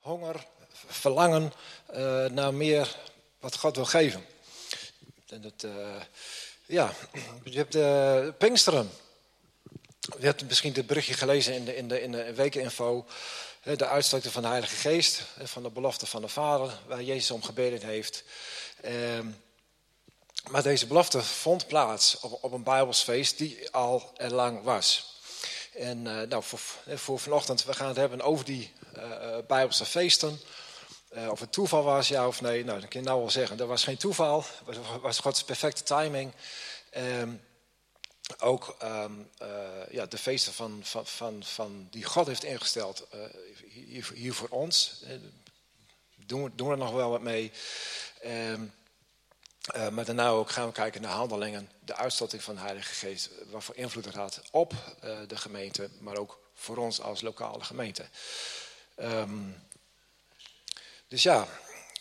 honger, verlangen uh, naar meer wat God wil geven. En dat, uh, ja, je hebt de Pinksteren. Je hebt misschien dit brugje gelezen in de, in de, in de wekeninfo. De uitstorting van de Heilige Geest, van de belofte van de Vader, waar Jezus om gebeden heeft. Ehm, maar deze belofte vond plaats op, op een Bijbelsfeest die al lang was. En nou, voor, voor vanochtend, we gaan het hebben over die Bijbelse feesten. Uh, of het toeval was, ja of nee. Nou, dat kan je nou wel zeggen. Dat was geen toeval. Het was Gods perfecte timing. Um, ook uh, ja, de feesten van, van, van, van die God heeft ingesteld hier, voor ons. doen, doen we er nog wel wat mee. Uh, maar daarna ook gaan we kijken naar handelingen, de uitstorting van de Heilige Geest, wat voor invloed het had op de gemeente, maar ook voor ons als lokale gemeente. Um, dus ja,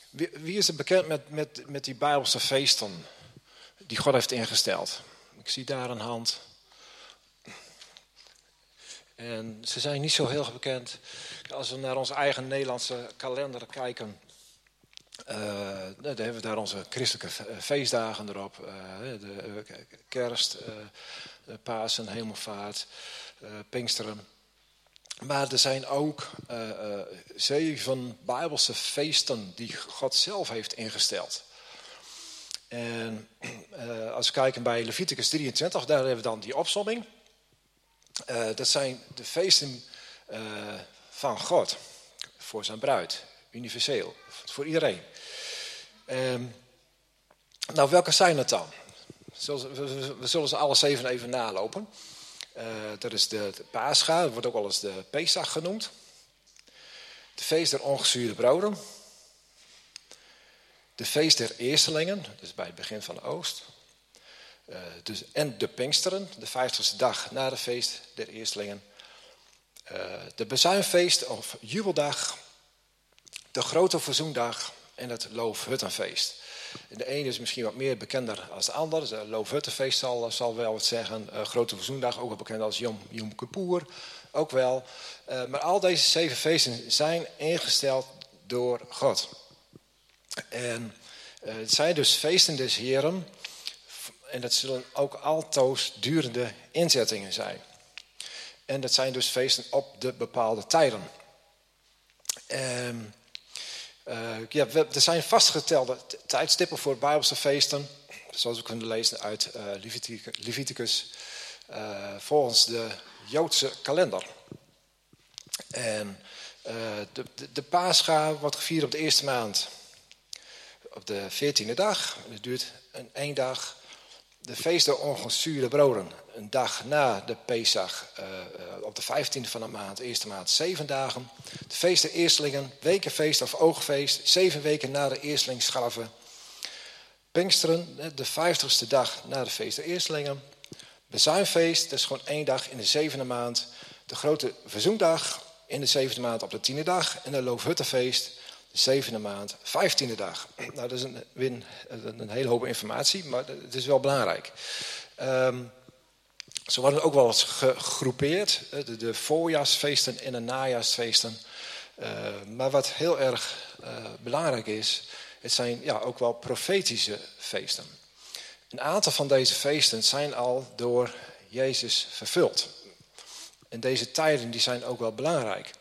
wie, wie, is er bekend met, met, met die Bijbelse feesten die God heeft ingesteld? Ik zie daar een hand. En ze zijn niet zo heel bekend. Als we naar onze eigen Nederlandse kalender kijken, uh, dan hebben we daar onze christelijke feestdagen erop. Uh, de kerst, Pasen, Hemelvaart, Pinksteren. Maar er zijn ook zeven Bijbelse feesten die God zelf heeft ingesteld. En als we kijken bij Leviticus 23, daar hebben we dan die opsomming. dat zijn de feesten van God voor zijn bruid, universeel, voor iedereen. Um, nou, welke zijn het dan? We zullen ze alle zeven even nalopen. Uh, dat is de, Pascha, dat wordt ook wel eens de Pesach genoemd. De feest der ongezuurde broden. De feest der eerstelingen, dus bij het begin van de oost. Uh, dus, en de Pinksteren, de vijftigste dag na de feest der eerstelingen. Uh, de bezuinfeest of jubeldag. De grote verzoendag en het Loofhuttenfeest. De ene is misschien wat meer bekender als de ander. Het Loofhuttenfeest zal, zal wel wat zeggen. Uh, Grote Verzoendag, ook wel bekend als Yom, Yom Kippur, ook wel. Uh, maar al deze zeven feesten zijn ingesteld door God. En uh, het zijn dus feesten des Heren. En dat zullen ook altoos durende inzettingen zijn. En dat zijn dus feesten op de bepaalde tijden. En uh, ja, we, er zijn vastgetelde tijdstippen voor Bijbelse feesten, zoals we kunnen lezen uit uh, Leviticus, uh, volgens de Joodse kalender. En de, de, de Pascha wordt gevierd op de eerste maand, op de veertiende dag. Het duurt een één dag. De feest der ongezuurde broden, een dag na de Pesach, uh, uh, op de 15e van de maand, eerste maand, zeven dagen. De feest der eerstelingen, wekenfeest of oogfeest, zeven weken na de eerstelingsscharven. Pinksteren, de vijftigste dag na de feest der eerstelingen. Bezuinfeest, dat is gewoon één dag in de zevende maand. De grote verzoendag in de zevende maand op de tiende dag. En de Loofhuttenfeest, de zevende maand, vijftiende dag. Nou, dat is een, een, een hele hoop informatie, maar het is wel belangrijk. Um, ze worden ook wel eens gegroepeerd, de, de voorjaarsfeesten en de najaarsfeesten. Uh, maar wat heel erg uh, belangrijk is, het zijn ja, ook wel profetische feesten. Een aantal van deze feesten zijn al door Jezus vervuld. En deze tijden die zijn ook wel belangrijk.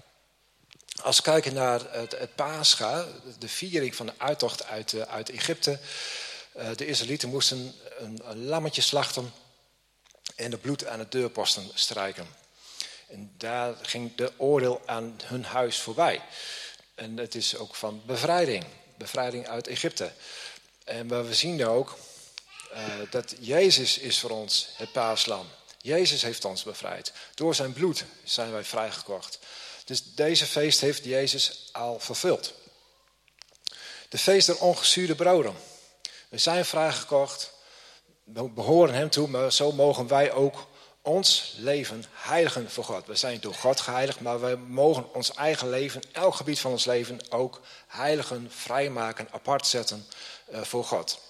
Als we kijken naar het, het Pascha, de viering van de uittocht uit, uh, uit Egypte. de Israëlieten moesten een, lammetje slachten en de bloed aan de deurposten strijken. En daar ging de oordeel aan hun huis voorbij. En het is ook van bevrijding, bevrijding uit Egypte. En we zien ook uh, dat Jezus is voor ons het paaslam. Jezus heeft ons bevrijd. Door zijn bloed zijn wij vrijgekocht. Dus deze feest heeft Jezus al vervuld. De feest der ongezuurde broden. We zijn vrijgekocht we behoren hem toe, maar zo mogen wij ook ons leven heiligen voor God. We zijn door God geheiligd, maar wij mogen ons eigen leven, elk gebied van ons leven, ook heiligen, vrijmaken, apart zetten uh, voor God.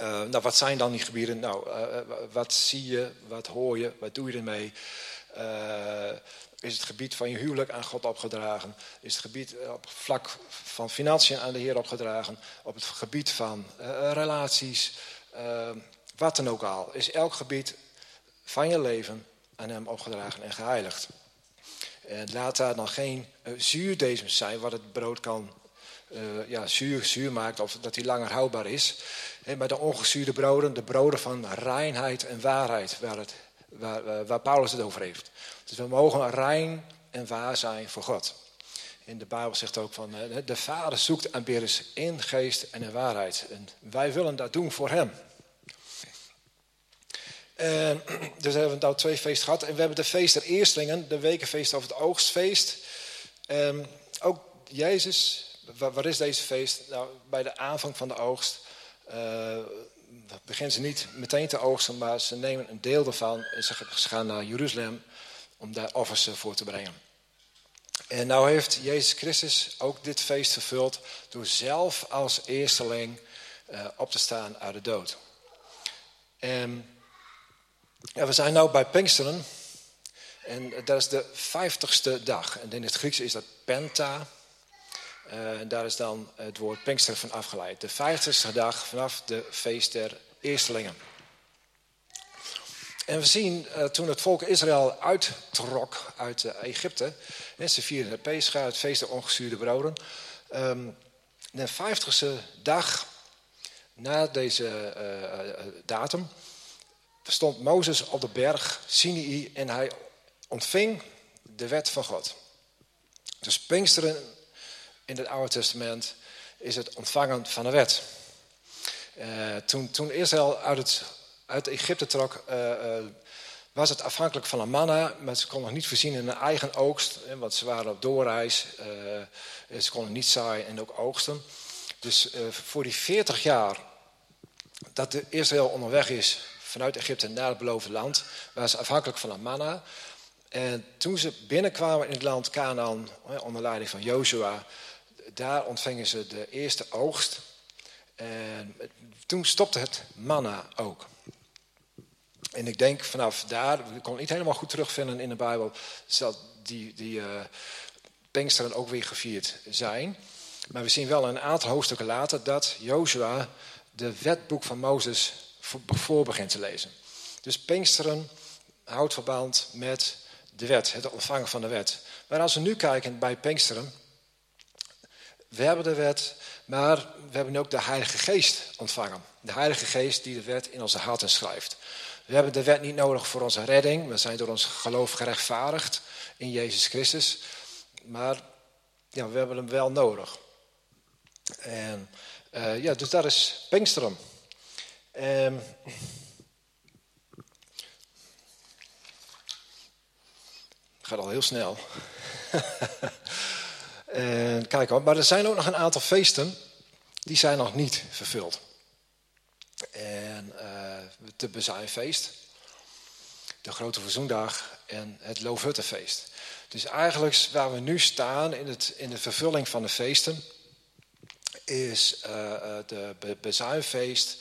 Uh, nou, wat zijn dan die gebieden? Nou, uh, wat zie je, wat hoor je, wat doe je ermee? Is het gebied van je huwelijk aan God opgedragen? Is het gebied op het vlak van financiën aan de Heer opgedragen? Op het gebied van uh, relaties? Uh, wat dan ook al. Is elk gebied van je leven aan Hem opgedragen en geheiligd? En laat daar dan geen uh, zuurdesem zijn, wat het brood kan ja, zuur, zuur maakt of dat hij langer houdbaar is. Maar de ongezuurde broden, de broden van reinheid en waarheid, waar, het, waar, waar Paulus het over heeft. Dus we mogen rein en waar zijn voor God. In de Bijbel zegt ook van, de Vader zoekt aanbidders in geest en in waarheid. En wij willen dat doen voor Hem. En, dus hebben we nou twee feesten gehad. En we hebben de feest der eerstelingen, de wekenfeest over het oogstfeest. En ook Jezus, waar, is deze feest? Nou, bij de aanvang van de oogst beginnen ze niet meteen te oogsten, maar ze nemen een deel ervan en ze gaan naar Jeruzalem om daar offers voor te brengen. En nou heeft Jezus Christus ook dit feest vervuld door zelf als eersteling uh, op te staan uit de dood. En we zijn nu bij Pinksteren. En dat is de vijftigste dag. En in het Grieks is dat Penta. En daar is dan het woord Pinksteren van afgeleid. De vijftigste dag vanaf de feest der eerstelingen. En we zien uh, toen het volk Israël uittrok uit uh, Egypte. En ze vierden de Pescha, het feest der ongezuurde broden. Um, de vijftigste dag na deze datum stond Mozes op de berg Sinai en hij ontving de wet van God. Dus Pinksteren in het Oude Testament is het ontvangen van de wet. Uh, toen, toen Israël uit, het, uit Egypte trok, uh, uh, was het afhankelijk van een manna, maar ze konden nog niet voorzien in een eigen oogst, want ze waren op doorreis, ze konden niet zaaien en ook oogsten. Dus voor die 40 jaar dat Israël onderweg is vanuit Egypte naar het beloofde land. Waren ze afhankelijk van een manna. En toen ze binnenkwamen in het land Canaan, onder leiding van Joshua, daar ontvingen ze de eerste oogst. En toen stopte het manna ook. En ik denk vanaf daar, ik kon het niet helemaal goed terugvinden in de Bijbel, zal die, die uh, Pinksteren ook weer gevierd zijn. Maar we zien wel een aantal hoofdstukken later dat Joshua de wetboek van Mozes voor begint te lezen. Dus Pinksteren houdt verband met de wet, het ontvangen van de wet. Maar als we nu kijken bij Pinksteren, we hebben de wet, maar we hebben ook de Heilige Geest ontvangen. De Heilige Geest die de wet in onze harten schrijft. We hebben de wet niet nodig voor onze redding. We zijn door ons geloof gerechtvaardigd in Jezus Christus. Maar ja, we hebben hem wel nodig. En uh, ja, dus dat is Pinksteren. Um, gaat al heel snel. en kijk hoor, maar er zijn ook nog een aantal feesten die zijn nog niet vervuld. En uh, het Bezuinfeest, de Grote Verzoendag en het Loofhuttenfeest. Dus eigenlijk waar we nu staan in, het, in de vervulling van de feesten, is uh, de Bezuinfeest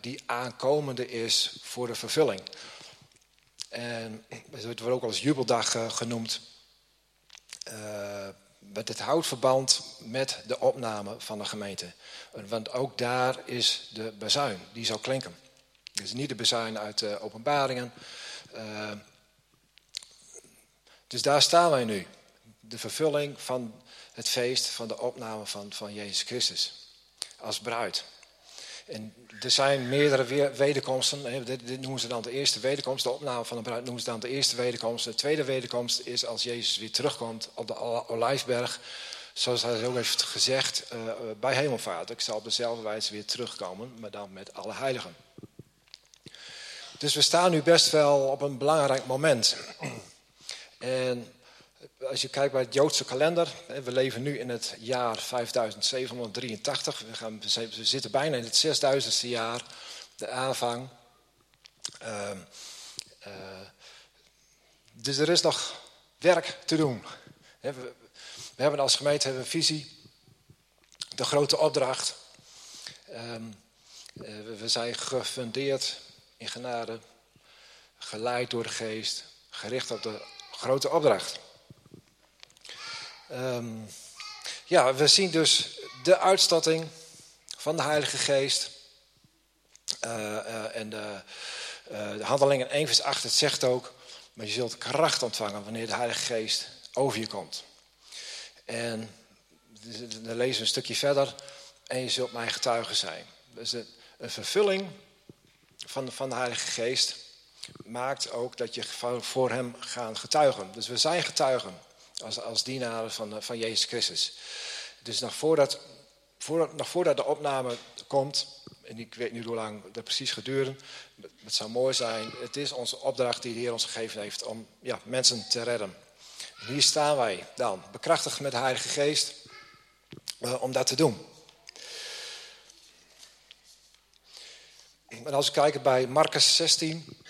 die aankomende is voor de vervulling. En het wordt ook als jubeldag genoemd. Met het houdt verband met de opname van de gemeente. Want ook daar is de bezuin, die zal klinken. Dus niet de bezuin uit de openbaringen. dus daar staan wij nu. De vervulling van het feest van de opname van, van Jezus Christus. Als bruid. En er zijn meerdere wederkomsten. Dit, noemen ze dan de eerste wederkomst. De opname van de bruid noemen ze dan de eerste wederkomst. De tweede wederkomst is als Jezus weer terugkomt op de Olijfberg. Zoals hij ook heeft gezegd uh, bij hemelvaart. Ik zal op dezelfde wijze weer terugkomen, maar dan met alle heiligen. Dus we staan nu best wel op een belangrijk moment. En als je kijkt bij het Joodse kalender, we leven nu in het jaar 5783. We, gaan, we zitten bijna in het 6000ste jaar, de aanvang. Uh, uh, dus er is nog werk te doen. We, hebben als gemeente een visie, de grote opdracht. Um, we zijn gefundeerd in genade, geleid door de geest, gericht op de grote opdracht. Ehm, ja, we zien dus de uitstatting van de Heilige Geest. Uh, uh, en de, uh, de handelingen 1 vers 8, het zegt ook, maar je zult kracht ontvangen wanneer de Heilige Geest over je komt. En dan lezen we een stukje verder, en je zult mijn getuige zijn. Dus een, vervulling van van de Heilige Geest maakt ook dat je voor hem gaat getuigen. Dus we zijn getuigen als, als dienaren van, van Jezus Christus. Dus nog voordat, nog voordat de opname komt, en ik weet niet hoe lang dat precies gaat duren, het zou mooi zijn. Het is onze opdracht die de Heer ons gegeven heeft om ja, mensen te redden. En hier staan wij dan, bekrachtigd met de Heilige Geest, uh, om dat te doen. En als we kijken bij Marcus 16,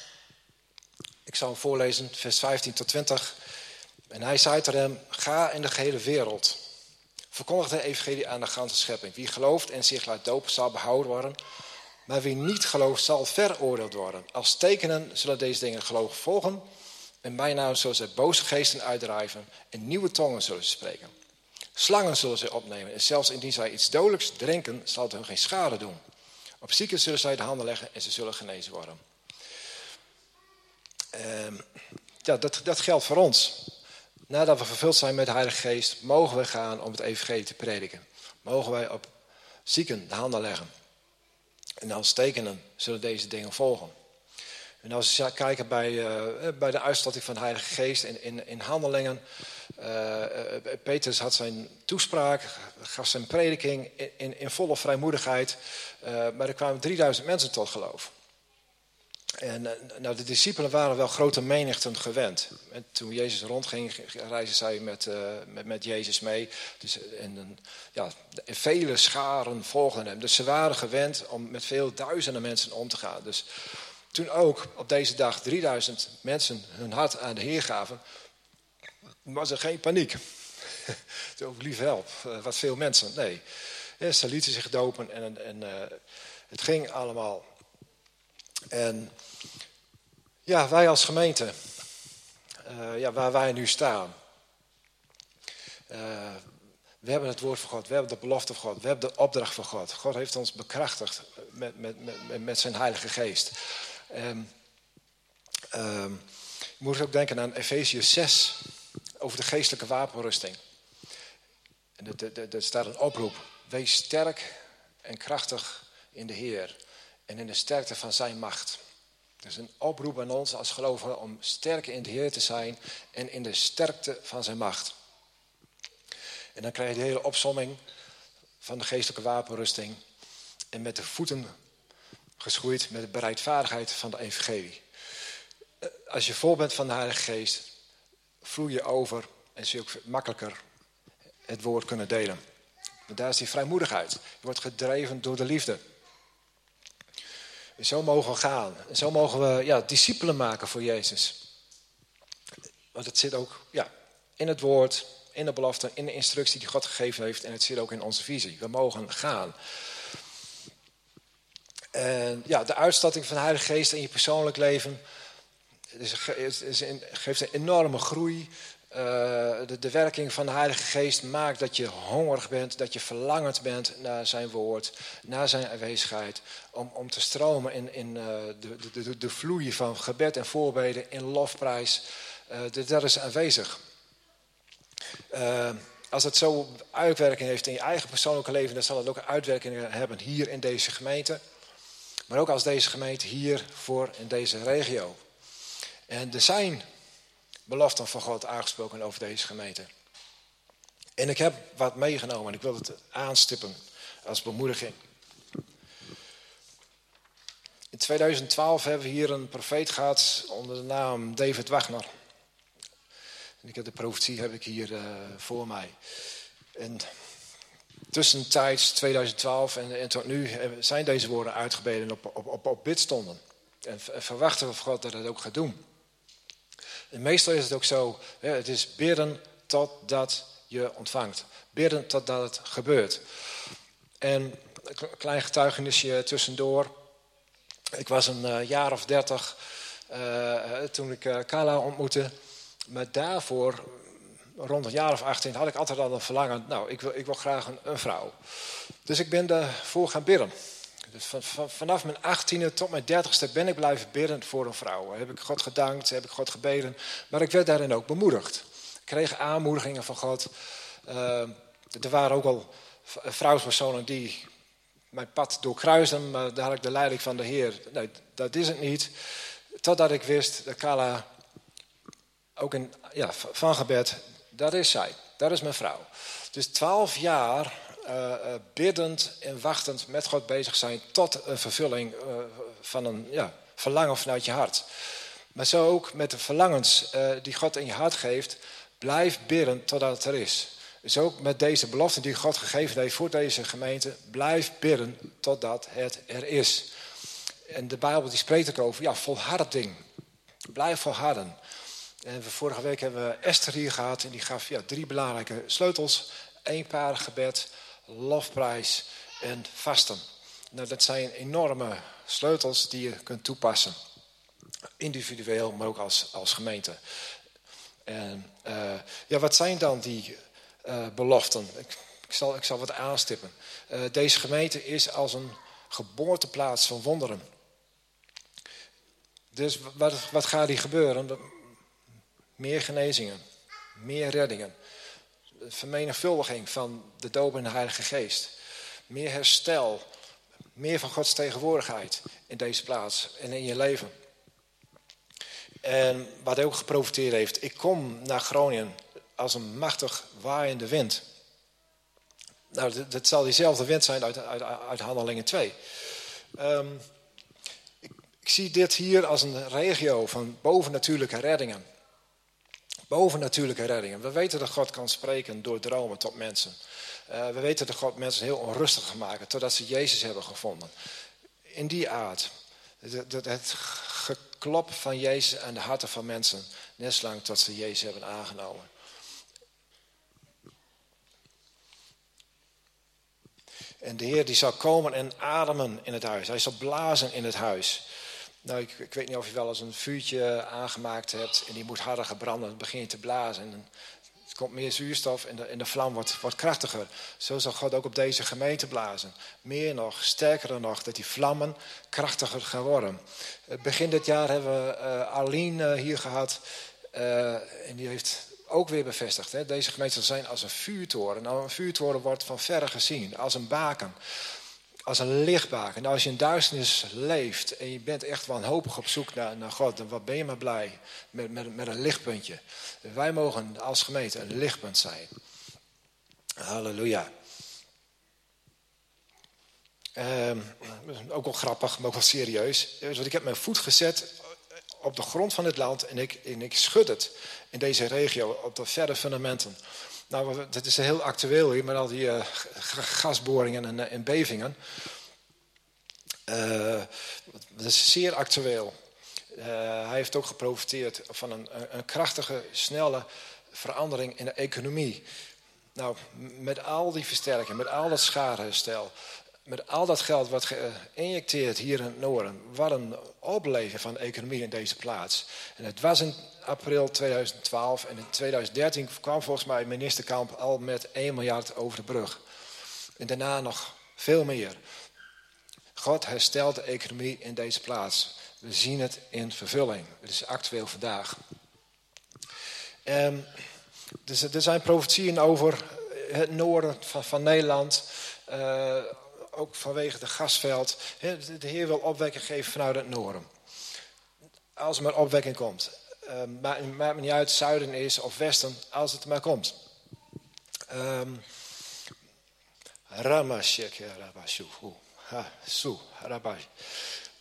ik zal hem voorlezen, vers 15 tot 20. En hij zei tegen hem, ga in de gehele wereld. Verkondig de evangelie aan de ganse schepping. Wie gelooft en zich laat dopen zal behouden worden. Maar wie niet gelooft zal veroordeeld worden. Als tekenen zullen deze dingen geloof volgen. En bij naam zullen ze boze geesten uitdrijven. En nieuwe tongen zullen ze spreken. Slangen zullen ze opnemen. En zelfs indien zij iets dodelijks drinken, zal het hun geen schade doen. Op zieken zullen zij de handen leggen en ze zullen genezen worden. Uh, ja, dat, dat geldt voor ons. Nadat we vervuld zijn met de Heilige Geest, mogen we gaan om het evangelie te prediken. Mogen wij op zieken de handen leggen. En als tekenen zullen deze dingen volgen. En als we kijken bij, uh, bij de uitstatting van de Heilige Geest in, in, in handelingen. Uh, Petrus had zijn toespraak, gaf zijn prediking in, in, volle vrijmoedigheid. Maar er kwamen 3000 mensen tot geloof. En nou, de discipelen waren wel grote menigten gewend. En toen Jezus rondging, reisden zij met, uh, met, met, Jezus mee. Dus, en, ja, vele scharen volgden hem. Dus ze waren gewend om met veel duizenden mensen om te gaan. Dus toen ook op deze dag 3000 mensen hun hart aan de Heer gaven, was er geen paniek. Zo lief help, eh, wat veel mensen. Nee, ze lieten zich dopen en, en het ging allemaal. En ja, wij als gemeente, uh, ja, waar wij nu staan. we hebben het woord van God, we hebben de belofte van God, we hebben de opdracht van God. God heeft ons bekrachtigd met, met, met, met zijn Heilige Geest. Um, je moet ook denken aan Efeziërs 6 over de geestelijke wapenrusting. En er staat een oproep. Wees sterk en krachtig in de Heer en in de sterkte van zijn macht. Is een oproep aan ons als gelovigen om sterk in de Heer te zijn en in de sterkte van zijn macht. En dan krijg je de hele opsomming van de geestelijke wapenrusting. En met de voeten geschoeid met de bereidvaardigheid van de evangelie. Eh, als je vol bent van de Heilige Geest, vloei je over en zul je ook makkelijker het woord kunnen delen. Want daar is die vrijmoedigheid. Je wordt gedreven door de liefde. Zo mogen we gaan. En zo mogen we ja, discipelen maken voor Jezus. Want het zit ook ja, in het woord, in de belofte, in de instructie die God gegeven heeft. En het zit ook in onze visie. We mogen gaan. En ja, de uitstatting van de Heilige Geest in je persoonlijk leven geeft een enorme groei. Uh, de, werking van de Heilige Geest maakt dat je hongerig bent, dat je verlangend bent naar zijn woord, naar zijn aanwezigheid. Om, om te stromen in, in uh, de, de, de, de vloei van gebed en voorbeden, in lofprijs. Uh, dat is aanwezig. als het zo uitwerking heeft in je eigen persoonlijke leven, dan zal het ook uitwerking hebben hier in deze gemeente. Maar ook als deze gemeente hier voor in deze regio. En er zijn beloften van God aangesproken over deze gemeente. En ik heb wat meegenomen en ik wil het aanstippen als bemoediging. In 2012 hebben we hier een profeet gehad onder de naam David Wagner. En ik heb de profetie heb ik hier uh, voor mij. En tussentijds 2012 en, en, tot nu zijn deze woorden uitgebeden op, op, op, op bidstonden. En verwachten we van God dat het ook gaat doen. En meestal is het ook zo, het is bidden totdat je ontvangt. Bidden totdat het gebeurt. En een klein getuigenisje tussendoor. Ik was een uh, jaar of dertig uh, toen ik Kala ontmoette. Maar daarvoor, rond een jaar of 18, had ik altijd al een verlangen. Nou, ik wil, ik wil graag een, een vrouw. Dus ik ben daarvoor gaan bidden. Dus van, van, vanaf mijn 18e tot mijn 30ste ben ik blijven bidden voor een vrouw. Heb ik God gedankt, heb ik God gebeden. Maar ik werd daarin ook bemoedigd. Ik kreeg aanmoedigingen van God. Uh, er waren ook al vrouwspersonen die mijn pad doorkruisen, maar daar had ik de leiding van de Heer. Nee, dat is het niet. Totdat ik wist dat Kala ook in, ja, van gebed, dat is zij. Dat is mijn vrouw. Dus twaalf jaar uh, biddend en wachtend met God bezig zijn tot een vervulling uh, van een ja, verlangen vanuit je hart. Maar zo ook met de verlangens die God in je hart geeft, blijf bidden totdat het er is. Dus ook met deze belofte die God gegeven heeft voor deze gemeente, blijf bidden totdat het er is. En de Bijbel die spreekt ook over, ja, volharding. Blijf volharden. En vorige week hebben we Esther hier gehad en die gaf ja, drie belangrijke sleutels. paar gebed, lofprijs en vasten. Nou, dat zijn enorme sleutels die je kunt toepassen. Individueel, maar ook als, als gemeente. En uh, ja, wat zijn dan die uh, beloften? Ik, ik, zal, ik zal wat aanstippen. Uh, deze gemeente is als een geboorteplaats van wonderen. Dus wat, wat gaat hier gebeuren? Meer genezingen, meer reddingen, vermenigvuldiging van de doop en de Heilige Geest, meer herstel, meer van Gods tegenwoordigheid in deze plaats en in je leven. En wat hij ook geprofiteerd heeft, ik kom naar Groningen als een machtig waaiende wind. Nou, dat, zal diezelfde wind zijn uit, uit, uit Handelingen 2. Um, ik, ik zie dit hier als een regio van bovennatuurlijke reddingen. Bovennatuurlijke reddingen. We weten dat God kan spreken door dromen tot mensen. Uh, we weten dat God mensen heel onrustig kan maken totdat ze Jezus hebben gevonden. In die aard. Het, het geklop van Jezus aan de harten van mensen. Net zolang tot ze Jezus hebben aangenomen. En de Heer die zal komen en ademen in het huis. Hij zal blazen in het huis. Nou, ik, ik, weet niet of je wel eens een vuurtje aangemaakt hebt en die moet harder gebranden. Dan begin je te blazen en er komt meer zuurstof en de, de vlam wordt, wordt krachtiger. Zo zal God ook op deze gemeente blazen. Meer nog, sterker nog, dat die vlammen krachtiger gaan worden. Begin dit jaar hebben we uh, Arlene hier gehad. En die heeft ook weer bevestigd. Hè? Deze gemeente zal zijn als een vuurtoren. Nou, een vuurtoren wordt van verre gezien, als een baken als een lichtbaken. Nou, als je in duisternis leeft en je bent echt wanhopig op zoek naar, naar God, dan wat ben je maar blij met, met, met een lichtpuntje. Wij mogen als gemeente een lichtpunt zijn. Halleluja. Um, ook wel grappig, maar ook wel serieus. Want ik heb mijn voet gezet op de grond van het land en ik, en ik schud het in deze regio op de verre fundamenten. Nou, dat is heel actueel hier met al die uh, gasboringen en, en bevingen. Uh, dat is zeer actueel. hij heeft ook geprofiteerd van een, een, krachtige, snelle verandering in de economie. Nou, met al die versterking, met al dat schadeherstel, met al dat geld wat geïnjecteerd hier in het noorden, wat een opleving van de economie in deze plaats. En het was in april 2012 en in 2013 kwam volgens mij minister Kamp al met 1 miljard over de brug. En daarna nog veel meer. God herstelt de economie in deze plaats. We zien het in vervulling. Het is actueel vandaag. Um, dus er zijn profetieën over het noorden van, Nederland. Uh, ook vanwege de gasveld. De Heer wil opwekking geven vanuit het noorden. Als er maar opwekking komt. Uh, maakt, me niet uit, zuiden is of westen, als het maar komt. Um,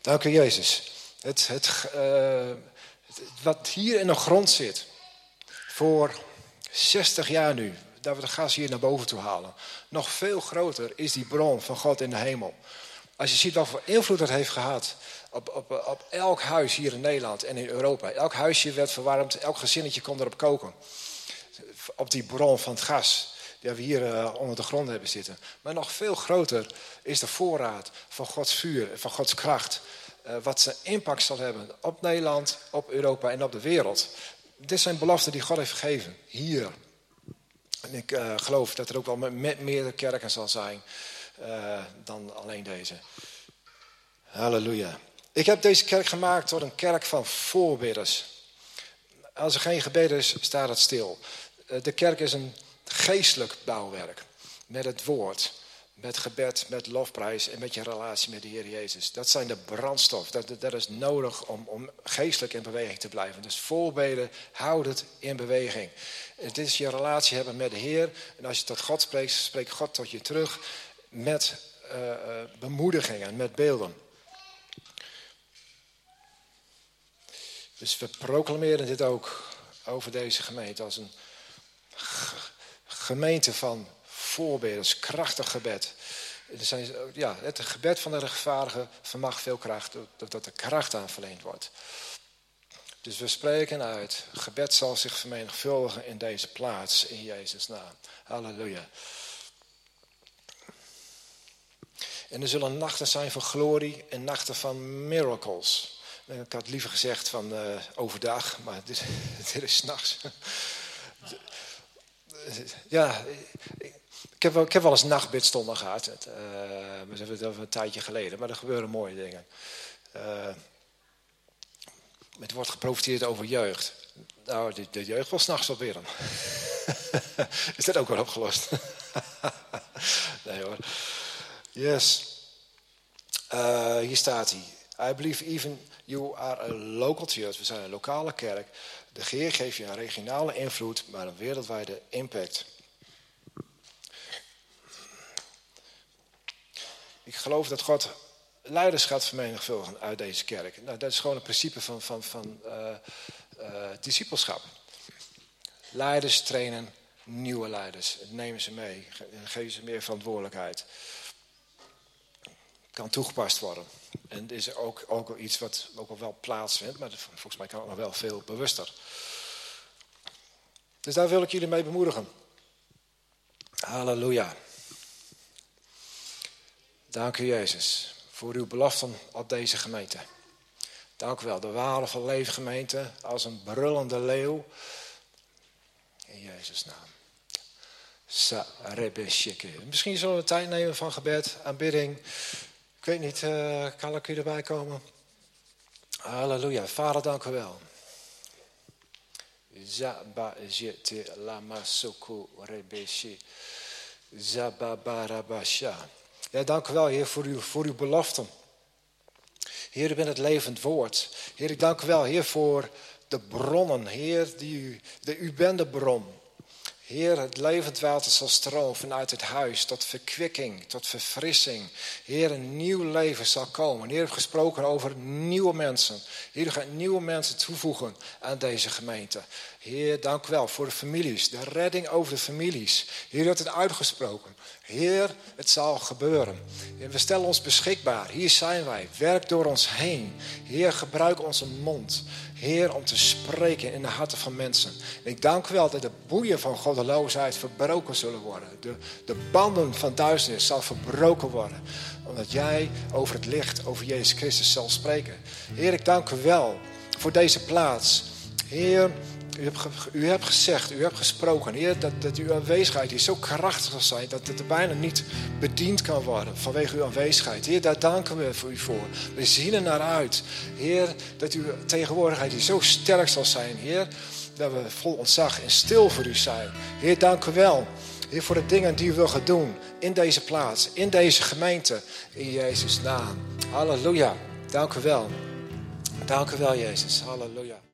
Dank u Jezus. Het, uh, het, wat hier in de grond zit, voor 60 jaar nu, dat we de gas hier naar boven toe halen. Nog veel groter is die bron van God in de hemel. Als je ziet wat voor invloed dat heeft gehad op, op, op elk huis hier in Nederland en in Europa. Elk huisje werd verwarmd, elk gezinnetje kon erop koken. Op die bron van het gas die we hier uh, onder de grond hebben zitten. Maar nog veel groter is de voorraad van Gods vuur, van Gods kracht. Uh, wat zijn impact zal hebben op Nederland, op Europa en op de wereld. dit zijn beloften die God heeft gegeven, hier. En ik uh, geloof dat er ook wel met meerdere kerken zal zijn uh, dan alleen deze. Halleluja. Ik heb deze kerk gemaakt tot een kerk van voorbidders. Als er geen gebed is, staat het stil. Uh, de kerk is een geestelijk bouwwerk met het woord met gebed, met lofprijs en met je relatie met de Heer Jezus. Dat zijn de brandstof. Dat, dat is nodig om, om geestelijk in beweging te blijven. Dus voorbeden, houd het in beweging. Het is je relatie hebben met de Heer. En als je tot God spreekt, spreekt God tot je terug met uh, uh, bemoedigingen, met beelden. Dus we proclameren dit ook over deze gemeente als een gemeente van voorbeelders, krachtig gebed. Er zijn, ja, het gebed van de rechtvaardige vermag veel kracht, doordat er kracht aan verleend wordt. Dus we spreken uit, gebed zal zich vermenigvuldigen in deze plaats, in Jezus' naam. Halleluja. En er zullen nachten zijn van glorie en nachten van miracles. Ik had liever gezegd van uh, overdag, maar dit, dit is s'nachts. ja, ik heb, wel, ik heb wel eens nachtbidstonden gehad. We hebben het over een tijdje geleden, maar er gebeuren mooie dingen. Uh, het wordt geprofiteerd over jeugd. Nou, de, jeugd wil s'nachts op weer. Is dat ook wel opgelost? nee hoor. Yes. Uh, hier staat hij. I believe even you are a local church. We zijn een lokale kerk. De Geer geeft je een regionale invloed, maar een wereldwijde impact. Ik geloof dat God leiders gaat vermenigvuldigen uit deze kerk. Nou, dat is gewoon een principe van, van, van uh, discipelschap. Leiders trainen nieuwe leiders. Nemen ze mee. Geven ze meer verantwoordelijkheid. Kan toegepast worden. En dit is ook, ook iets wat ook al wel plaatsvindt. Maar volgens mij kan het nog wel veel bewuster. Dus daar wil ik jullie mee bemoedigen. Halleluja. Dank u Jezus voor uw beloften op deze gemeente. Dank u wel, de ware van leefgemeente als een brullende leeuw. In Jezus' naam. Misschien zullen we tijd nemen van gebed, aanbidding. Ik weet niet, uh, kan ik u erbij komen? Halleluja. Vader, dank u wel. Zaba. Ja, dank u wel, Heer, voor uw, voor uw beloften. Heer, u bent het levend woord. Heer, ik dank u wel, Heer, voor de bronnen. Heer, die u, de, u bent de bron. Heer, het levend water zal stromen vanuit het huis tot verkwikking, tot verfrissing. Heer, een nieuw leven zal komen. Heer, u heeft gesproken over nieuwe mensen. Heer, u gaat nieuwe mensen toevoegen aan deze gemeente. Heer, dank u wel voor de families, de redding over de families. Heer, u hebt het uitgesproken. Heer, het zal gebeuren. We stellen ons beschikbaar. Hier zijn wij. Werk door ons heen. Heer, gebruik onze mond. Heer, om te spreken in de harten van mensen. En ik dank u wel dat de boeien van goddeloosheid verbroken zullen worden. De, de banden van duisternis zal verbroken worden. Omdat jij over het licht, over Jezus Christus zal spreken. Heer, ik dank u wel voor deze plaats. Heer, u hebt, u hebt gezegd, u hebt gesproken, Heer, dat, dat uw aanwezigheid hier zo krachtig zal zijn dat het er bijna niet bediend kan worden vanwege uw aanwezigheid. Heer, daar danken we voor u voor. We zien er naar uit, Heer, dat uw tegenwoordigheid hier zo sterk zal zijn, Heer, dat we vol ontzag en stil voor u zijn. Heer, dank u wel. Heer, voor de dingen die u wil gaan doen in deze plaats, in deze gemeente, in Jezus' naam. Halleluja. Dank u wel. Dank u wel, Jezus. Halleluja.